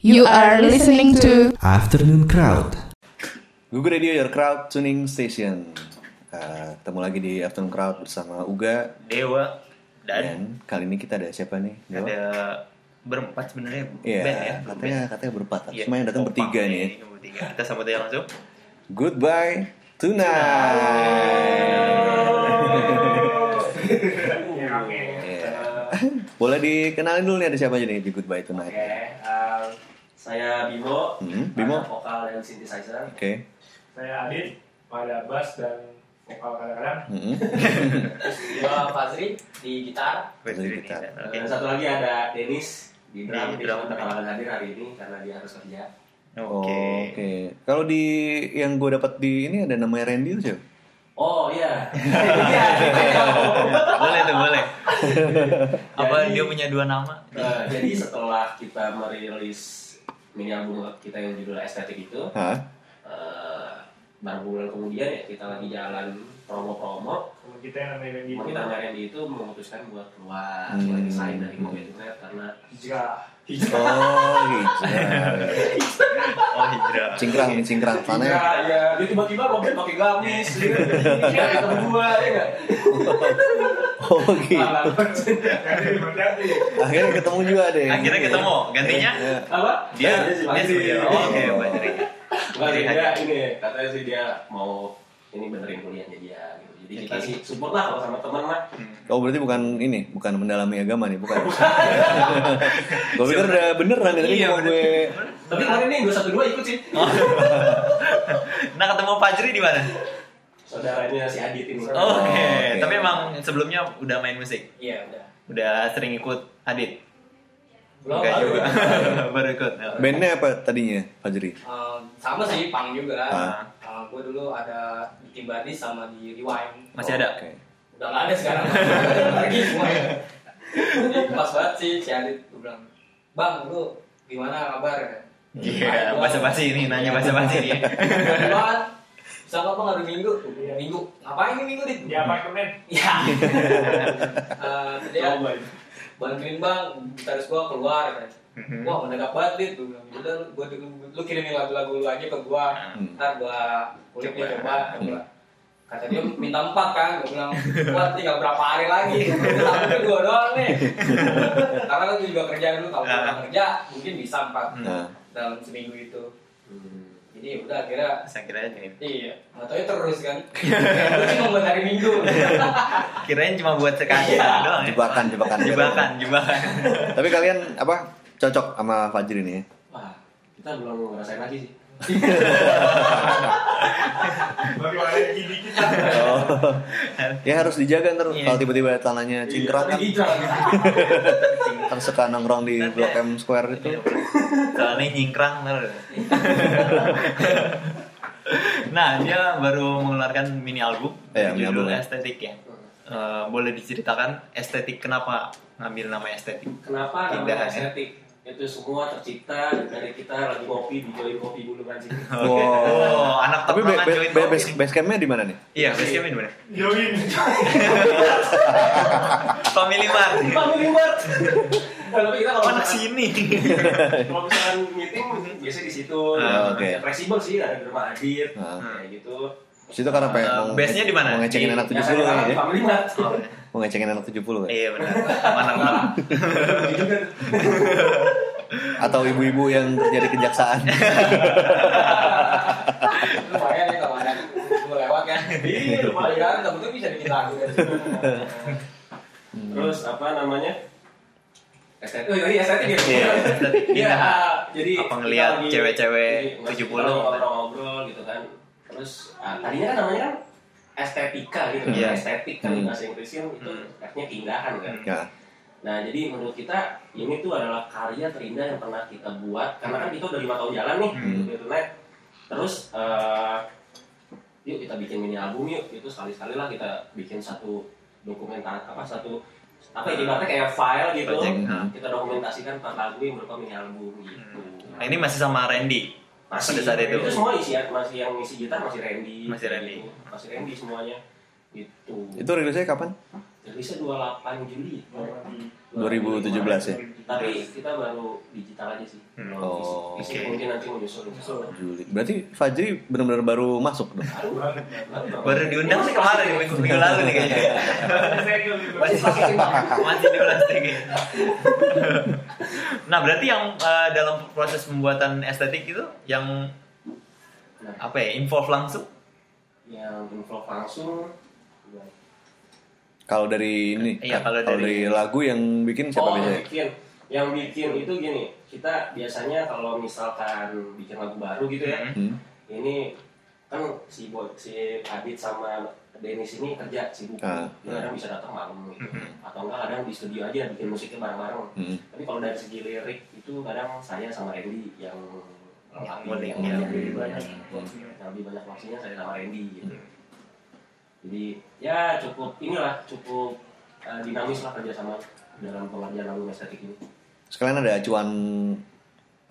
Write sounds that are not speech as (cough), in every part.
You are listening to Afternoon Crowd. Google Radio Your Crowd Tuning Station. Uh, ketemu lagi di Afternoon Crowd bersama Uga Dewa dan dan kali ini kita ada siapa nih? Dewa? ada berempat sebenarnya Iya, band ya katanya katanya berempat. Iya. Semua yang datang bertiga nih. bertiga. kita sambut aja langsung Goodbye tonight. (laughs) Iya. Boleh dikenalin dulu nih ada siapa aja nih di Goodbye Tonight. Oke, um, saya Bimo, Hmm, Bimo. pada vokal dan synthesizer. Oke. Saya Adit pada bass dan vokal kadang-kadang. Mm-mm. Gua Fazri di gitar. Ini, kita- oke Dan satu lagi ada Denis di drum. Di Dia drum. terhalangan hadir hari ini karena dia harus kerja. Oh, oke Oke. Kalau di yang gue dapat di ini ada namanya Randy tuh siapa? Oh iya, (laughs) boleh tuh boleh apa Jadi- dia punya dua nama Nah, jadi setelah kita merilis mini album kita yang judulnya Estetik itu, Hah? eh, beberapa bulan kemudian ya kita lagi jalan promo-promo kita yang namanya itu kita itu memutuskan buat keluar Hmm. mulai desain dari Internet karena hijrah. Oh, hijrah. oh hijrah Cingkrang nih, cingkrang. Sana ya, ya dia tiba-tiba mobil pakai gamis gitu. (laughs) Kita ketemu gua ya enggak? Oh, gitu. Akhirnya ketemu juga deh. akhirnya ketemu gantinya Ya. Apa? dia dia sih sendiri oh, oke Enggak sih dia ini katanya sih dia mau ini benerin kuliahnya dia. Jadi kita sih support lah kalau sama teman mah. Oh, berarti bukan ini, bukan mendalami agama nih, bukan. (laughs) gue pikir udah beneran ya, tadi Iya, mau bener. gue Tapi kemarin nih 212 ikut sih. (laughs) nah ketemu Fajri di mana Saudaranya si Adit ini. oke oke. tapi emang sebelumnya udah main musik Iya, udah. udah sering ikut Adit Belum Enggak baru. juga (laughs) baru ikut bandnya apa tadinya, Fajri? Um, sama sih pang juga Ah. Uh, gue dulu ada di tim Badis sama di Rewind. Masih ada? Oke. udah nggak ada sekarang. Lagi semuanya jadi pas banget sih si Adit. Gue bilang bang lu gimana kabar? Iya, bahasa basi ini nanya bahasa basi dia. banget bisa nggak bang hari minggu? Minggu. Ngapain nih minggu dit? Di apartemen. ya Eh, dia Coba. bantuin bang gitaris gua keluar kan. Mhm. Wah mendadak banget dit Gua bilang, udah lu, gua, lu kirimin lagu-lagu lu aja ke gua Hmm. ntar gua kulik Coba. coba coba. kata dia minta empat kan gua bilang gua tinggal berapa hari lagi (laughs) tapi dua doang nih (laughs) karena kan gua juga kerja dulu kalau nggak kerja mungkin bisa empat Nah, dalam seminggu itu Hmm. jadi udah akhirnya Saya kira aja. iya nggak tahu terus kan Gua cuma buat hari minggu (laughs) Kirain cuma buat sekali doang ya. jebakan, jebakan. Jebakan, jebakan. Tapi kalian apa? Cocok sama Fajri nih ya? Wah, kita belum ngerasain lagi sih. Baru ada gini kita. Oh. ya harus dijaga ntar Iya. kalau tiba-tiba tanahnya cingkrang kan Tapi hijrah. ntar suka nongkrong di Blok ya. M Square itu Soalnya nyingkrang ntar. Nah, dia baru mengeluarkan mini album. Iya, mini album, ya. Estetik ya. Eh, boleh diceritakan estetik kenapa ngambil nama estetik? Kenapa Tidak, namanya ya. estetik? Itu semua tercipta dari kita lagi ngopi di join kopi dulu kan sih. (laughs) Oke. Oh, anak tapi be- be- be- kopi base, base campnya di mana nih Iya, base campnya di mana? Join. (laughs) Family Mart. Family Mart. Nah, tapi kita kalau Anak sini. (laughs) kalau misalkan meeting biasanya di situ. Ah, oke. Ya, Fleksibel sih ada di rumah Adit. Ah. Kayak gitu. situ karena pengen Eh, mau, base-nya di mana? mau ngecekin anak Ya, 70 kan ya Family Mart. Mau ngecekin anak 70 kan iya benar. Mana mana. (laughs) atau ibu-ibu yang kerja di kejaksaan (laughs) lumayan ya kalau ada lewat kan Iya, lumayan. kebetulan bisa bikin lagu kan Terus apa namanya? Estetik. Oh, iya estetik ya. Iya. Iya, jadi Apa lagi- cewek-cewek jadi 70 kita ngobrol-ngobrol gitu kan. Terus ah, tadinya kan namanya kan estetika gitu kan. Iya. Estetik kan Hmm. bahasa Inggrisnya itu Hmm. artinya keindahan kan. ya Nah, jadi menurut kita ini tuh adalah karya terindah yang pernah kita buat karena kan kita udah lima tahun jalan nih Hmm. internet. Terus eh, yuk kita bikin mini album yuk itu sekali sekali lah kita bikin satu dokumentasi apa satu apa ya, ibaratnya kayak file gitu Project, kita dokumentasikan empat lagu yang berupa mini album gitu Nah, ini masih sama Randy. Masih Pada saat itu. semua isi masih yang isi gitar masih Randy Masih Randy. gitu. masih Randy semuanya gitu itu rilisnya kapan rilisnya 28 Juli 2017 ya? tapi kita baru digital aja sih Hmm. Oh. fisik. Oke. mungkin nanti mau nyusul Juli. Berarti Fajri benar-benar baru masuk dong. baru banget Baru diundang sih kemarin minggu, minggu lalu nih kayaknya. masih. Masih di plastik ya. Nah berarti yang eh, dalam proses pembuatan estetik itu yang Nah, apa ya involve langsung? yang info langsung Kalau dari ini, Iya, kalau kalau dari... dari- lagu yang bikin siapa oh, yang biasanya? bikin yang bikin itu gini kita biasanya kalau misalkan bikin lagu baru gitu ya Hmm. ini kan si boy si Adit sama Dennis ini kerja sibuk Ah, dia kadang bisa datang malam gitu Mhm. atau enggak kadang di studio aja bikin musiknya bareng-bareng Hmm. tapi kalau dari segi lirik itu kadang saya sama Randy yang Yang lebih- ngulik, yang ya. lebih banyak yang lebih banyak maksudnya saya sama Randy gitu Hmm. jadi ya cukup inilah cukup eh, dinamis lah kerjasama dalam pengerjaan album estetik ini Sekalian ada acuan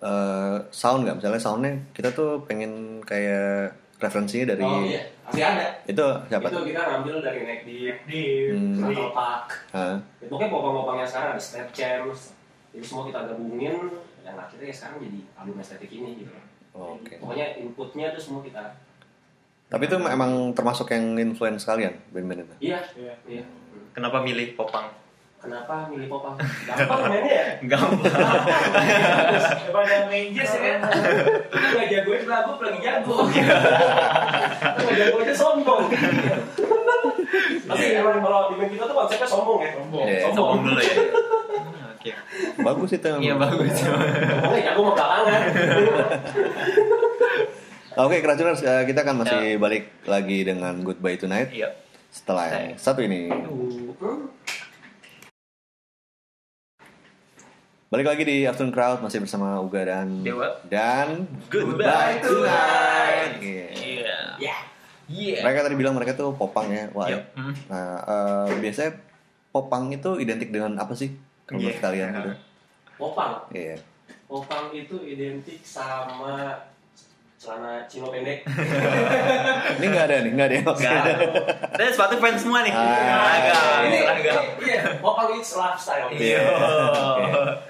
eh, sound nggak? Misalnya soundnya kita tuh pengen kayak referensinya dari oh iya masih ada itu siapa? itu kita ngambil dari Neck Deep di Hmm. di Metal Park Ah, Ya, pokoknya popang-popangnya sekarang ada Snap Champs jadi semua kita gabungin dan akhirnya ya sekarang jadi album estetik ini gitu Oke. pokoknya inputnya tuh semua kita Tapi itu emang termasuk yang influence kalian band-band itu. iya Iya. iya Kenapa milih popang? Kenapa milih popang gampang mainnya ya Gampang. (laughs) daripada main jazz ya (laughs) kita nggak jagoin lagu lagi jago (laughs) kita nggak jago aja sombong tapi emang kalau di band kita tuh konsepnya sombong ya sombong Iya. Sombong dulu ya. Oke. Bagus itu. emang. Iya bagus. sombongnya jago mau belakangan Oke, Keracuners, eh, kita akan masih balik lagi dengan Goodbye Tonight Iya. setelah yang satu ini. Balik lagi di Afternoon Crowd masih bersama Uga dan Dewa. dan Goodbye tonight. Iya. Iya. ya Iya. Mereka tadi bilang mereka tuh popang ya. Wah. Iya. Hmm. Nah, eh, biasanya popang itu identik dengan apa sih? Menurut Iya. kalian gitu. popang Iya. popang itu identik sama celana cino pendek (laughs) Ini nggak ada nih, nggak ada yang Enggak ada. Sepatu fans semua nih. Ah. Seragam, ini seragam. iya popang itu lifestyle Iya.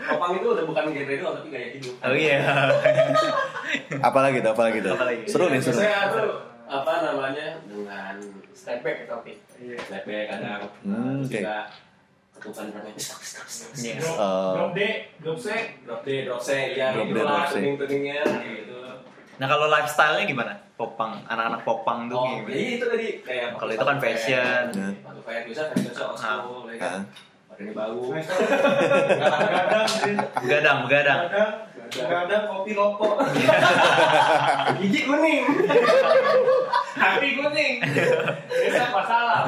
popang itu udah bukan genre doang tapi gaya hidup Oh iya. (laughs) Apalagi tuh, apalagi tuh. Seru nih, seru. saya tuh apa namanya dengan step back tapi Iya. step back kadang Hmm, juga ketukan stak, stak, stak. Iya. Drop, Eh, drop D, drop C, drop D drop C ya Drop D, drop C. gitu Nah kalau lifestyle-nya gimana? Popang, anak-anak popang tuh oh gimana? jadi itu tadi kayak Kalau itu kan fashion. Sepatu kayak biasa fashion show ya kan Ah. badannya bau kadang (laughs) sih, Begadang, begadang. Kadang, kadang kopi lopo, (laughs) gigi kuning hati kuning, biasa masalah.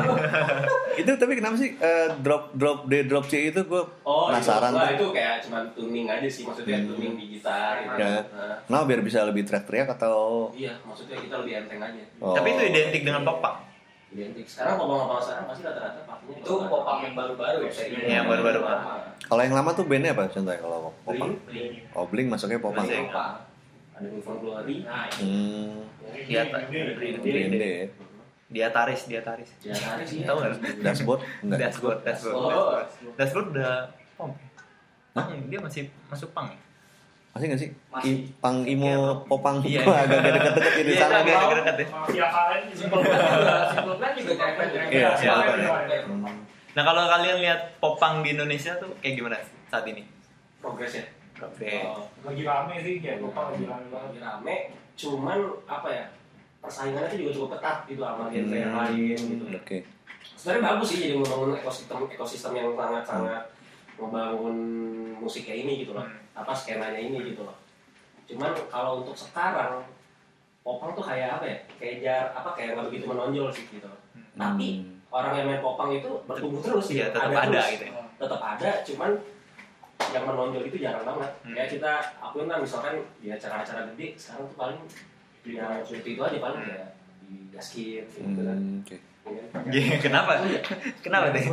itu tapi kenapa sih eh, drop drop D drop C itu gue oh penasaran itu, itu kayak cuma tuning aja sih maksudnya Hmm. tuning di gitar gitu. Ya. Nah, Kenapa biar bisa lebih teriak-teriak atau iya maksudnya kita lebih enteng aja Oh. Tapi itu identik dengan popang. Identik sekarang popang-popang sekarang pasti rata-rata pakainya Itu popang yang baru-baru ya, saya Iya, yang baru-baru. Kalau yang lama tuh bandnya apa contohnya kalau popang? Bling, Oh Blink masuknya popang. Masih. popang. ada Uniform Glory Nah, Hmm, Di atas. Green Day ya. Dia taris, dia taris. ya tarik sih Tahu nggak? Dashboard enggak? Dashboard, dashboard. Dashboard udah punk. Pang, dia masih masuk pang ya? Masih nggak sih? Masih. I, pang imo popang Iya. Wah, agak dekat-dekat ini Iya, sana agak gitu. dekat ya. Mafia kalian di Simple plan juga, kayak Iya, Iya, iya. Nah kalau kalian lihat popang di Indonesia tuh kayak gimana saat ini? progresnya Oke. Oh, Lagi rame sih, kayak lupa lagi rame banget. lagi rame cuman apa ya persaingannya itu juga cukup ketat gitu sama genre yang Hmm. lain gitu Oke. sebenarnya bagus sih jadi membangun ekosistem ekosistem yang sangat sangat membangun musik kayak ini gitu loh Hmm. apa skenanya ini gitu loh cuman kalau untuk sekarang popang tuh kayak apa ya kayak jar apa kayak nggak begitu menonjol sih gitu loh. tapi Hmm. orang yang main popang itu bertumbuh terus gitu. tetap ada terus. gitu ya. tetap ada cuman yang menonjol itu jarang banget Hmm. kayak kita akuin lah misalkan di acara-acara gede sekarang tuh paling ya seperti itu aja paling Hmm. kayak di gaskin gitu kan Hmm, oke. Ya kan? Iya, kenapa? (laughs) Kenapa deh?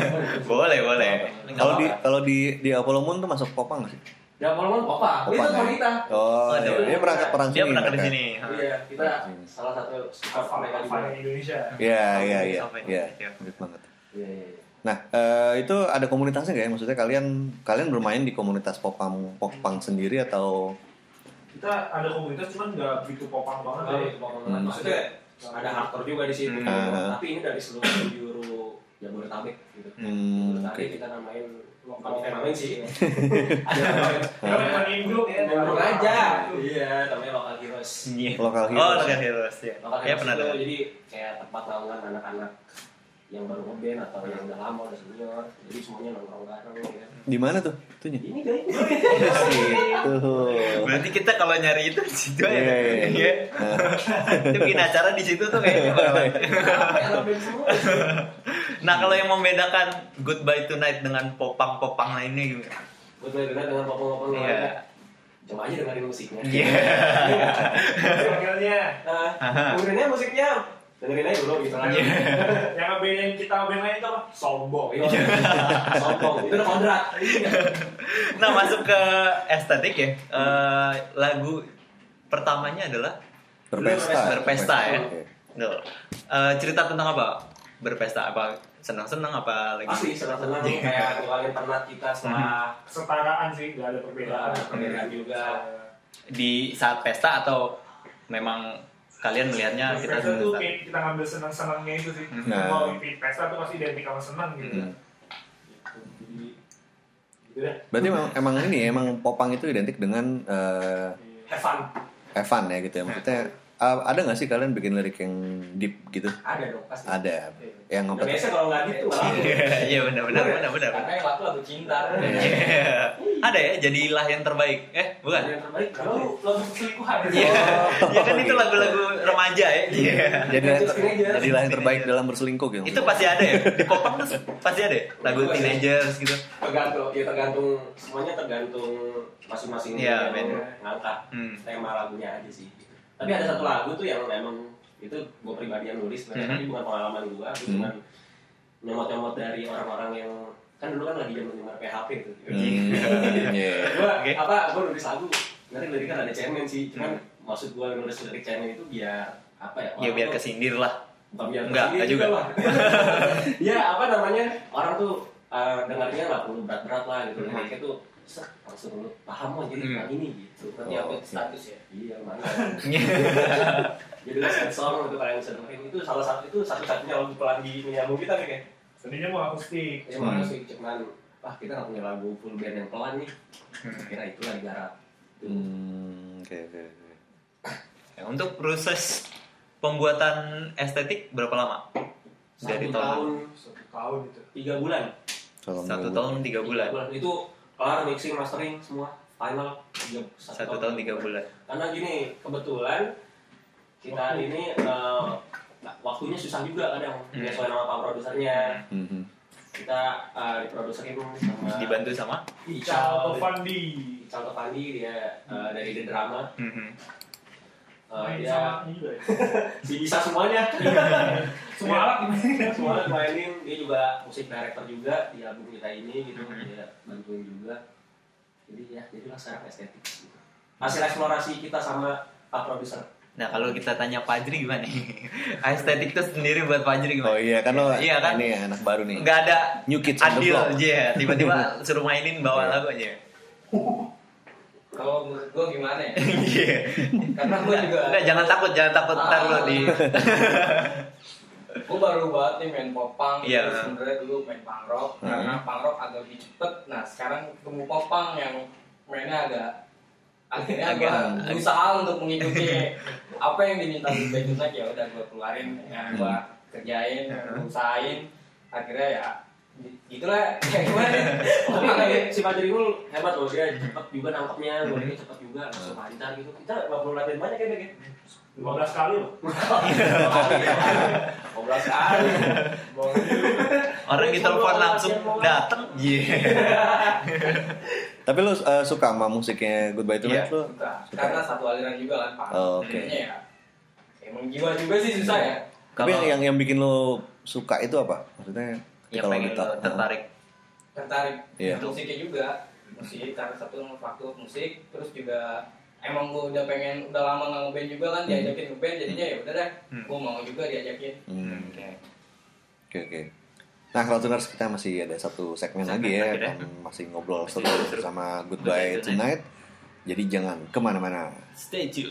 (laughs) boleh, boleh. Kalau di kalau di di Apollo Moon tuh masuk popang nggak sih? Ya kalau popang, itu Popang, teman kita. Oh, Oh, iya. dia- dia pernah pernah dia sini pernah kerja mereka. sini. Iya, kita salah satu juga. Indonesia. Iya, iya, iya. Iya, Iya. banget. Iya, iya, iya. Nah, eh, itu ada komunitasnya nggak ya? Maksudnya kalian kalian bermain di komunitas popang popang sendiri atau Kita ada komunitas cuman nggak begitu popang banget ya. Hmm. Maksudnya ada hardcore juga di situ. Hmm. Tapi ini dari seluruh penjuru Jabodetabek gitu. Hmm, Jabodetabek oke. kita namain Lokal. bukan namain sih. (laughs) ada minggu ya. Ngomong aja. Iya, namanya lokal heroes. Iya. Lokal Oh, heroes. lokal heroes ya. Lokal Ya heroes pernah itu dengar. jadi kayak tempat naungan anak-anak yang baru ngeband atau yang udah lama udah senior jadi semuanya nongkrong bareng ya Di mana tuh? Itunya. ini guys (laughs) Situ. Berarti kita kalau nyari itu di situ Iya, ya. iya, iya. Iya. (laughs) Itu bikin acara di situ tuh kayaknya. (laughs) Nah, kalau yang membedakan Goodbye Tonight dengan popang-popang lainnya gimana? buat benar dengan popong-popong Iya. lainnya coba aja dengerin musiknya Iya. Panggilnya Nah, musiknya dengerin aja dulu gitu kan Iya. (laughs) yang ngebedain kita ngeband lain itu apa? Sombong. Iya. (laughs) sombong itu udah kodrat (laughs) Nah, masuk ke estetik ya. Eh, lagu pertamanya adalah Berpesta. Berpesta, ya. Oke. Tuh. Eh, cerita tentang apa? Berpesta apa? Senang-senang apa lagi? pasti senang-senang kayak ngulangin penat kita setelah Kesetaraan sih, nggak ada perbedaan. Perbedaan juga. Di saat pesta atau memang kalian melihatnya kita pesta tuh kayak kita ngambil senang-senangnya itu sih. Nah. Kalau di pesta tuh pasti identik sama senang gitu. Hmm. jadi gitu deh Berarti emang, emang ini ya, emang popang itu identik dengan eh have fun Evan ya gitu ya. Maksudnya eh, ada nggak sih kalian bikin lirik yang deep gitu? ada dong pasti Ada. Yang Nah, apa? biasanya kalau nggak gitu Iya benar benar benar benar. Karena yang laku lagu cinta. Iya. Ada ya jadilah yang terbaik. Eh, bukan. yang terbaik kalau lagu selingkuhan Iya. Iya kan itu lagu-lagu remaja ya. Iya. Jadi jadilah yang terbaik dalam berselingkuh gitu. Itu pasti ada ya. Di popang tuh pasti ada ya? Lagu teenagers gitu. tergantung ya tergantung semuanya tergantung masing-masing Iya, yang ngangkat Hmm. tema lagunya aja sih tapi ada satu lagu tuh yang emang itu gue pribadi yang nulis sebenarnya Mhm. tapi bukan pengalaman gue gue Mhm. cuma nyomot-nyomot dari orang-orang yang kan dulu kan lagi zaman zaman PHP Hmm, (laughs) (laughs) iya. gue apa gue nulis lagu nanti lirik kan ada cemen sih cuman maksud gue nulis lirik cemen itu biar apa ya Ya biar kesindir lah. Bukan biar Enggak, juga. lah. (laughs) ya apa namanya orang tuh uh, dengarnya nggak perlu berat-berat lah gitu. Hmm. Liriknya tuh langsung lu paham lah jadi Hmm. ini gitu. Nanti Oh, oke. status ya. Iya mana. (laughs) jadi lah sensor untuk kalian bisa dengerin itu salah satu itu satu-satunya lagu pelan di nyambung kita nih kayak. Sedihnya mau akustik. Ya Hmm. mana sih cuman wah kita nggak punya lagu full band yang pelan nih. Kira itulah digarap. Hmm, oke oke oke. Ya, untuk proses pembuatan estetik berapa lama? Dari Satu tahun tahun Satu tahun itu. tiga bulan. Satu dulu. tahun tiga bulan. Itu kelar mixing mastering semua final tiga- Satu tahun tiga bulan. karena gini kebetulan kita ini eh, waktunya susah juga kadang Hmm. menyesuaikan sama pak produsernya Mhm. kita eh, diproduserin sama Dibantu sama? Ical Tofandi. Ical Topandi dia eh, dari The Drama Mhm. Eh, Main dia sama ini juga ya. (laughs) si bisa semuanya (laughs) Semua alat (laughs) semua mainin dia juga musik director juga di album kita ini gitu Mhm. dia bantuin juga jadi ya jadilah sekarang estetik gitu. hasil eksplorasi kita sama pak produser Nah kalau kita tanya Fajri gimana nih? Estetik tuh sendiri buat Fajri Oh gimana? iya kan lo Iya kan? ini anak baru nih. Nggak ada New Kids on the adil Block. ya. Tiba-tiba suruh mainin bawa lagu aja. Kalau menurut gue gimana ya? (laughs) Iya. Karena gue juga Nggak, jangan takut, jangan takut ntar lo di. (laughs) gue baru banget nih main popang Iya. terus sebenarnya dulu main punk rock Hmm. karena punk rock agak lebih cepet nah sekarang ketemu popang yang mainnya agak akhirnya Agak- berusaha untuk mengikuti apa yang diminta di Bajunat ya udah gue keluarin ya gue kerjain Hmm. usahain akhirnya ya itulah kayak gimana ya? Tapi Makanya kayak si Fajri ini hebat loh dia cepet juga nangkepnya, hmm. cepet juga, langsung lancar gitu. Kita nggak perlu latihan banyak ya Bek, ya. 15 kali loh. Ngobrol sekali. Orang kita telepon langsung dateng. Iya. Tapi lu eh, suka sama musiknya Goodbye Tonight Iya. lu? suka karena satu aliran juga kan pak Oh, oke. Jadinya ya emang jiwa juga sih susah ya Tapi yang yang bikin lu suka itu apa? Maksudnya Yang pengen lo dita- tertarik. tertarik Iya. musiknya juga musik karena satu faktor musik terus juga emang gue udah pengen udah lama nggak ngeband juga kan diajakin ngeband jadinya ya udah deh Hmm. gue mau juga diajakin Hmm, Oke. Oke oke. Nah, kalau tuners kita masih ada satu segmen, Segmen lagi ya, kan masih ngobrol Masih seru sama Goodbye Tonight. Jadi jangan ke mana-mana. Stay tune.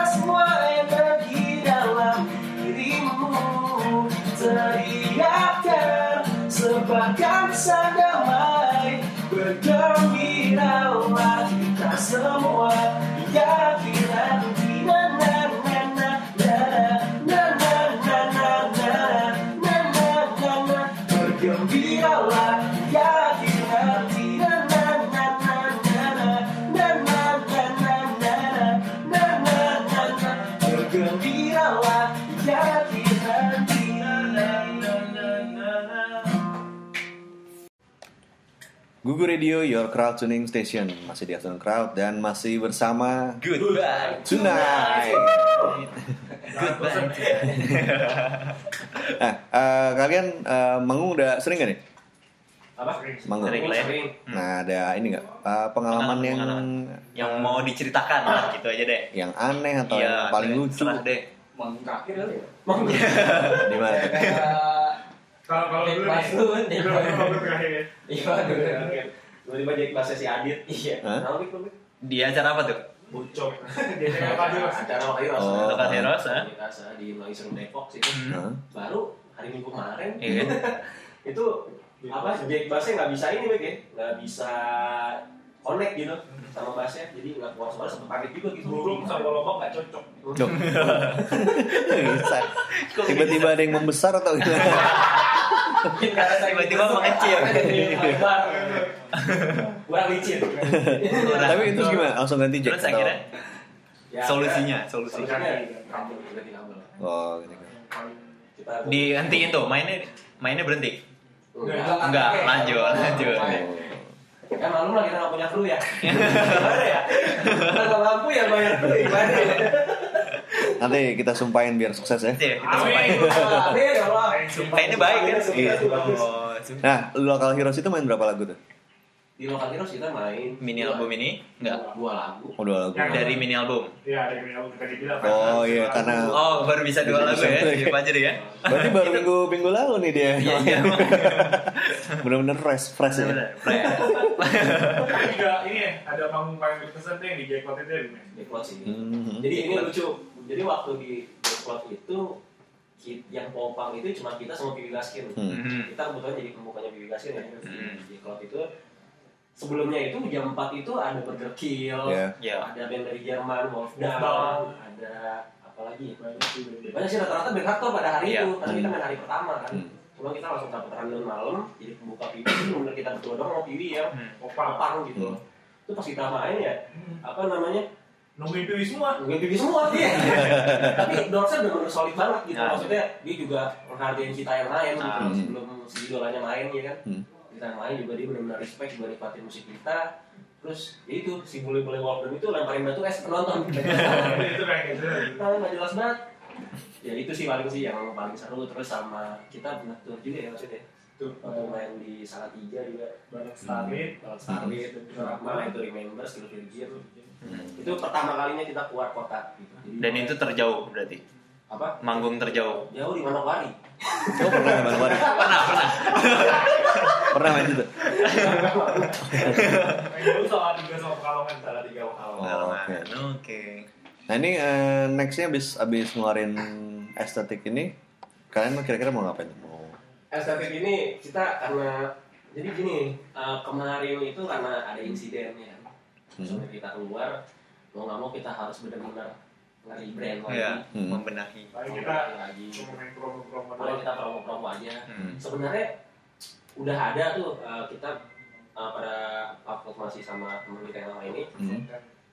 Gugu Radio, your crowd tuning station. Masih di Afternoon Crowd dan masih bersama Goodbye. Tonight. Goodbye. Nah, eh, kalian eh, manggung udah sering gak nih? Apa? Manggung. Sering lah ya. Sering. Nah, ada ini nggak eh, pengalaman yang Pengalaman. Yang mau diceritakan lah gitu aja deh. yang aneh atau Iya, yang paling deh, lucu serah deh. Manggung terakhir kali ya. (laughs) di mana? tuh? Kalau kalau dulu dulu Bass. kalau terakhir. Iya, dulu. Tiba-tiba jadi bahasa si Adit. Iya. Kenapa Bik? Di acara apa tuh? Bocok. (laughs) Dia apa dulu? Acara Lokal Heroes. Oh. Lokal Heroes, ah. Di di Melayu Seru Depok situ. Hmm. Hah? Baru hari Minggu kemarin Iya (laughs) itu apa Jack Bassnya nggak bisa ini Bik ya nggak bisa connect gitu sama bassnya jadi nggak kuat suara sempet panik juga gitu Burung sama lombok nggak cocok. (laughs) Bisa. Tiba-tiba ada yang membesar atau gimana? Mungkin karena Tiba-tiba mengecil. Lebar. kurang licin Tapi itu gimana? Langsung ganti jack? Terus akhirnya Ya, solusinya, ya. solusinya. Oh, gitu. kita Dihentiin tuh, mainnya mainnya berhenti. Enggak. Enggak, lanjut, lanjut. Ya malum lah kita nggak punya kru ya. Gimana ya? Kita nggak mampu ya bayar kru gimana ya? Nanti kita sumpahin biar sukses ya. Iya, kita sumpahin. Ya. Sumpahinnya baik kan? Iya. Nah, Local Heroes itu main berapa lagu tuh? Di lokal heroes kita main Mini album ini enggak dua lagu. Oh, dua lagu. Yang dari mini album. Iya, ada yang kita dibilang. Oh, iya, karena- Oh, baru bisa dua lagu ya di Fajri ya. Berarti baru minggu minggu lalu nih dia. Iya, iya. (laughs) Bener-bener fresh, fresh ya. Bener, fresh. Ini ya, ada panggung paling berkesan tuh yang di Jackpot itu ya. Cloud sih. Mhm. Jadi ini lucu. Jadi waktu di Cloud itu yang popang itu cuma kita sama Piwi Gaskin. Hmm. Mhm. Kita kebetulan jadi pembukanya Piwi Gaskin ya. Hmm. Di Cloud itu sebelumnya itu jam 4 itu ada Burger Kill, Ya. Ya. ada band dari Jerman, Wolfdown, Wolfdown. ada apa lagi? Banyak sih. Bim. Banyak sih rata-rata band hardcore pada hari Iya. itu, karena kita main hari pertama kan. Hmm. Cuma kita langsung dapat rundown malam, jadi pembuka Piwi itu bener kita berdua doang sama Piwi ya, Hmm. Opang. popang gitu. Hmm. Itu pas kita main ya, apa namanya? Nungguin pilih semua. Nungguin TV semua dia. (laughs) Tapi Dorsa benar-benar solid banget gitu. Nah. Maksudnya dia juga menghargai kita yang main gitu. Ah. Sebelum si idolanya main ya kan. Hmm. Kita yang main juga dia benar-benar respect juga nikmatin musik kita. Terus ya itu si bule-bule Walkden itu lemparin batu es penonton. (laughs) itu kayak gitu. Nah, nggak jelas banget. Ya itu sih paling sih yang paling seru terus sama kita pernah tour juga ya maksudnya. Tuh, Waktu main di Salatiga juga. Starlit. Balak Starlit, dan juga Rama, itu Remember, Skill Virgin. Hmm. Itu pertama kalinya kita keluar kota. Gitu. Jadi, Dan itu terjauh berarti. apa? Manggung terjauh. Jauh di Manokwari. Oh pernah ya Manokwari? (laughs) Pernah, pernah. Pernah main situ? (laughs) Yang dulu salah tiga sama Pekalongan, salah tiga Pekalongan. Oke. Nah ini eh, nextnya abis abis ngeluarin estetik ini, kalian kira-kira mau ngapain? Mau Estetik ini kita karena jadi gini eh, kemarin itu karena ada insiden ya. Hmm. Sampai kita keluar mau nggak mau kita harus benar-benar ngeri brand lagi. Ya, Hmm. membenahi. Ngeri kita lagi. cuma main promo-promo Mulai doang. kita promo-promo aja. Hmm. Sebenarnya udah ada tuh eh, kita eh, pada waktu masih sama teman kita yang lama ini hmm.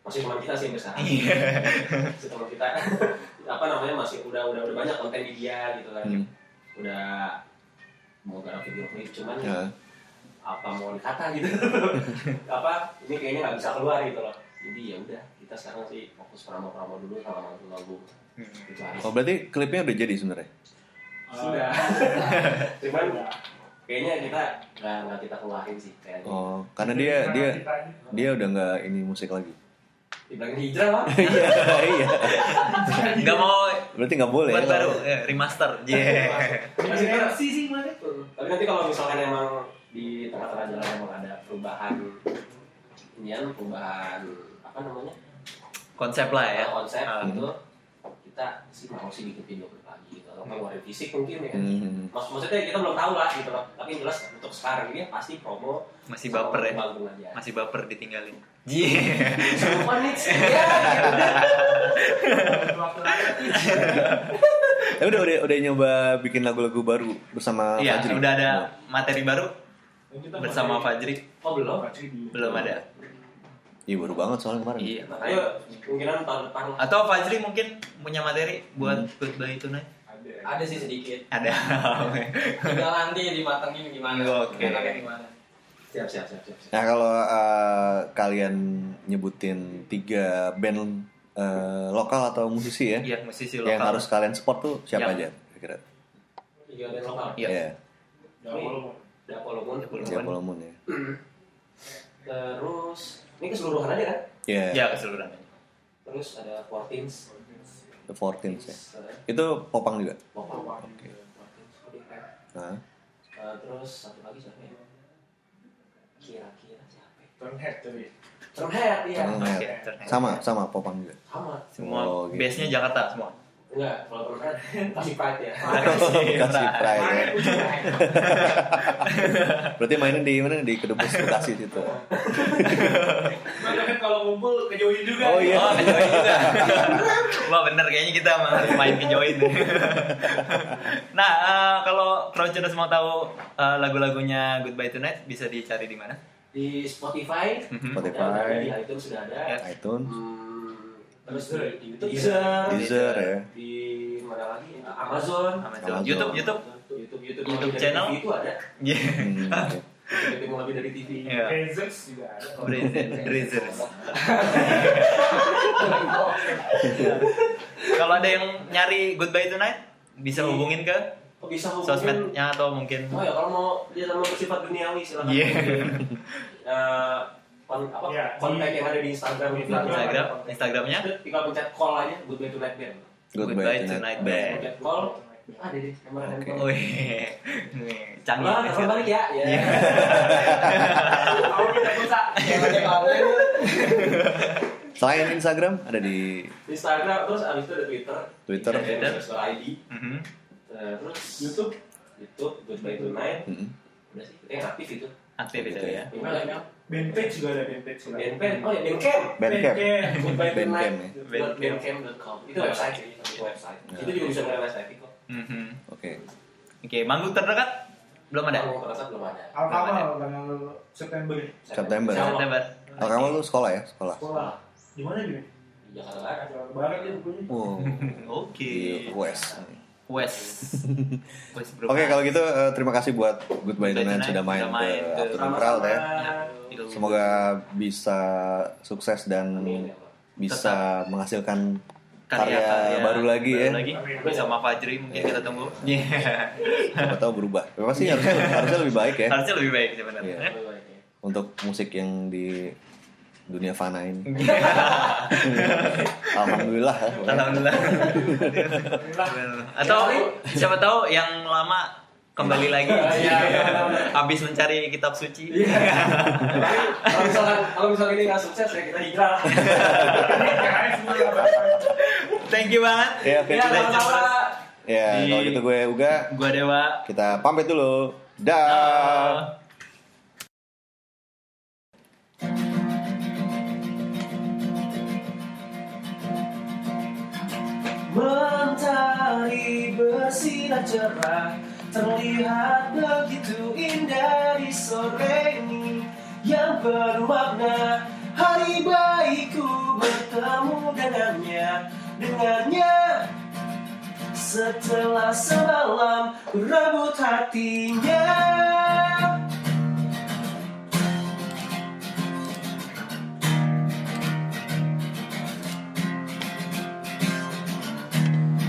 masih teman kita sih besar. Iya. masih teman kita (laughs) apa namanya masih udah udah udah banyak konten di dia gitu kan. Hmm. Udah mau garap video klip cuman Ya. apa mau dikata gitu (laughs) apa ini kayaknya nggak bisa keluar gitu loh jadi ya udah kita sekarang sih fokus promo-promo dulu sama manggung Hmm. itu aja Oh berarti klipnya udah jadi sebenarnya? sudah (laughs) cuman kayaknya kita nggak nggak kita keluarin sih kayaknya Oh karena dia dia dia udah nggak ini musik lagi. dibilangin hijrah lah (laughs) Iya iya. Nggak mau Berarti nggak boleh. buat baru ya, remaster. Yeah. Masih sih sih mana? Tapi nanti kalau misalkan emang di tengah-tengah jalan emang ada perubahan inian perubahan apa namanya Konsep lah ya. konsep Ah. gitu kita sih mau sih bikin video klip lagi gitu atau ngeluarin fisik mungkin ya Hmm. Maksud maksudnya kita belum tahu lah gitu loh tapi yang jelas untuk sekarang ini pasti promo Masih baper ya. aja Masih baper ditinggalin. Yeah. Semua nih ya Eh udah udah udah nyoba bikin lagu-lagu baru bersama Iya, Fajri. udah ada materi baru bersama Fajri. oh belum Belum ada. Iya baru banget soalnya kemarin. Iya. makanya kemungkinan tahun depan. Atau Fajri mungkin punya materi buat Hmm. goodbye tonight? Ada sih sedikit. Ada. (laughs) Tinggal nanti dimatengin gimana. Oke. Enaknya gimana. siap siap siap siap, siap. Nah kalau eh, kalian nyebutin tiga band eh, lokal atau musisi ya, Iya, musisi lokal. yang harus kalian support tuh siapa Yang- aja? Kira-kira? band lokal Iya. Iya. Dapol Moon Dapol Siapa Moon ya? terus ini keseluruhan aja kan Iya. Ya, keseluruhan. terus ada Fourteens The Fourteens ya. ada Itu popang juga. Popang Oke. Red. Nah, Eh, terus satu lagi siapa ya kira-kira siapa ya? Turnhead tapi. Drumhead iya sama sama popang juga. sama Semua Oh, gitu. base-nya Jakarta semua. enggak kalau Drumhead (laughs) kasih pride ya Kasih (laughs) pride ya. Berarti mainin di mana di Kedubes Bekasi situ. Makanya kan kalau ngumpul kejauhin juga. Oh, iya. Oh, kejoin juga. Wah bener kayaknya kita harus main kejoin. nah, eh, kalau Crouchers mau tahu eh, lagu-lagunya Goodbye Tonight bisa dicari di mana? Di Spotify Mhm. Spotify, di iTunes sudah ada iTunes, Hmm, terus di YouTube Deezer, Deezer ya. di mana lagi Amazon Amazon. Amazon. YouTube, YouTube. YouTube YouTube, YouTube channel? TV itu ada Yeah. Hmm, mau lebih dari TV. Razors juga ada. Drizzers. (laughs) Kalau ada yang nyari Goodbye Tonight bisa hubungin ke Oh, bisa hubungin sosmednya atau mungkin oh ya kalau mau dia sama bersifat duniawi silakan Iya. (laughs) Eh, kon- apa Iya, kontak di- yang ada di Instagram itu Instagram, Instagramnya tinggal pencet call aja Goodbye Tonight Band Goodbye Tonight Band. pencet call ada deh nomor Oke. handphone Wih, canggih Wah, nih telepon balik ya. Ya. Iya. (laughs) Kamu kita pulsa. Selain Instagram ada di Instagram terus abis itu ada Twitter. Twitter. Twitter. Terus ID. Mhm. Eh, Terus YouTube. YouTube Goodbye Tonight. Mm-mm. Udah sih, yang aktif itu. Aktif itu ya. Gimana? Bandpage juga ada bandpage juga. Bandcamp. Oh ya Bandcamp. Bandcamp. Goodbye Bandcamp Tonight. ya. Bandcamp.com. Itu website sih, itu website. Ya. Itu juga bisa mulai website kok. Mhm. Oke. Oke, manggung terdekat belum ada. Terasa belum ada. Alkamal tanggal September. September. September. Oh, kamu lu sekolah ya? Sekolah. Sekolah. Di mana gitu? Di Jakarta Barat. Jawa Barat ya bukunya. Wow. (laughs) Oke. Di West. West. (laughs) Oke kalau gitu eh, terima kasih buat Goodbye Tonight sudah main sudah main ke Crowd ya. Semoga bisa sukses dan Amin. bisa menghasilkan karya, karya-karya baru lagi ya. lagi bersama Fajri mungkin kita tunggu. Iya. (laughs) Siapa tahu berubah. Pasti harusnya, harusnya lebih baik ya Harusnya lebih baik sebenarnya. Iya. untuk musik yang di dunia fana ini. (laughs) Alhamdulillah. ya. Alhamdulillah. Atau siapa tahu yang lama kembali lagi. Habis mencari kitab suci. Kalau misalkan kalau misalkan ini nggak sukses ya kita hijrah. Thank you banget. Ya, oke. Ya. Ya, kalau gitu gue Uga, Gua Dewa. kita pamit dulu. Dah. Mentari bersinar cerah Terlihat begitu indah di sore ini. Yang penuh makna Hari baikku bertemu dengannya Dengannya. Setelah semalam berebut hatinya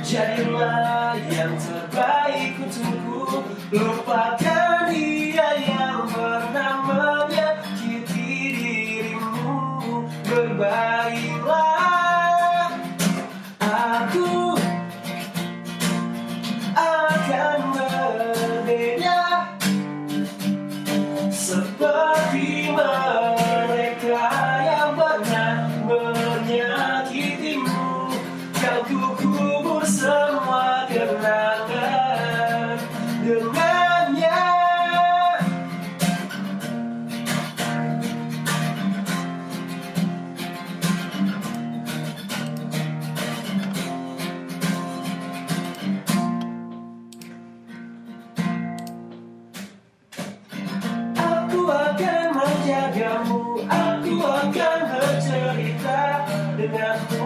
Jadilah yang terbaik untukku. Lupakan the.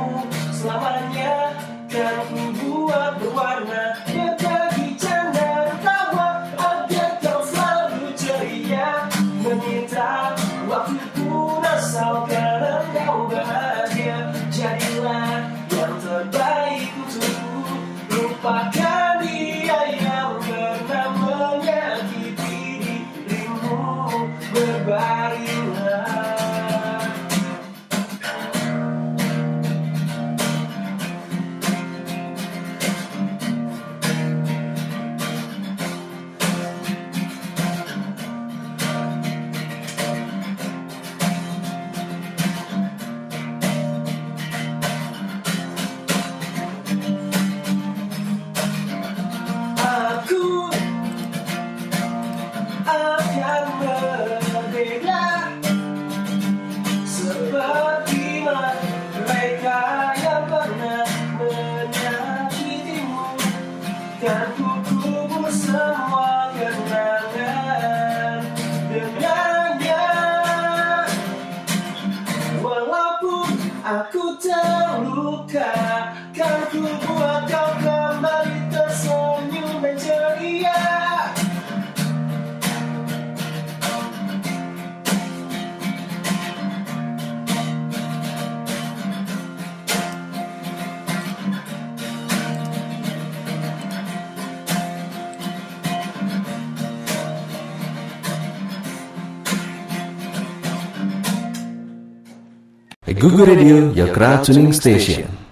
Google Radio, your crowd tuning station.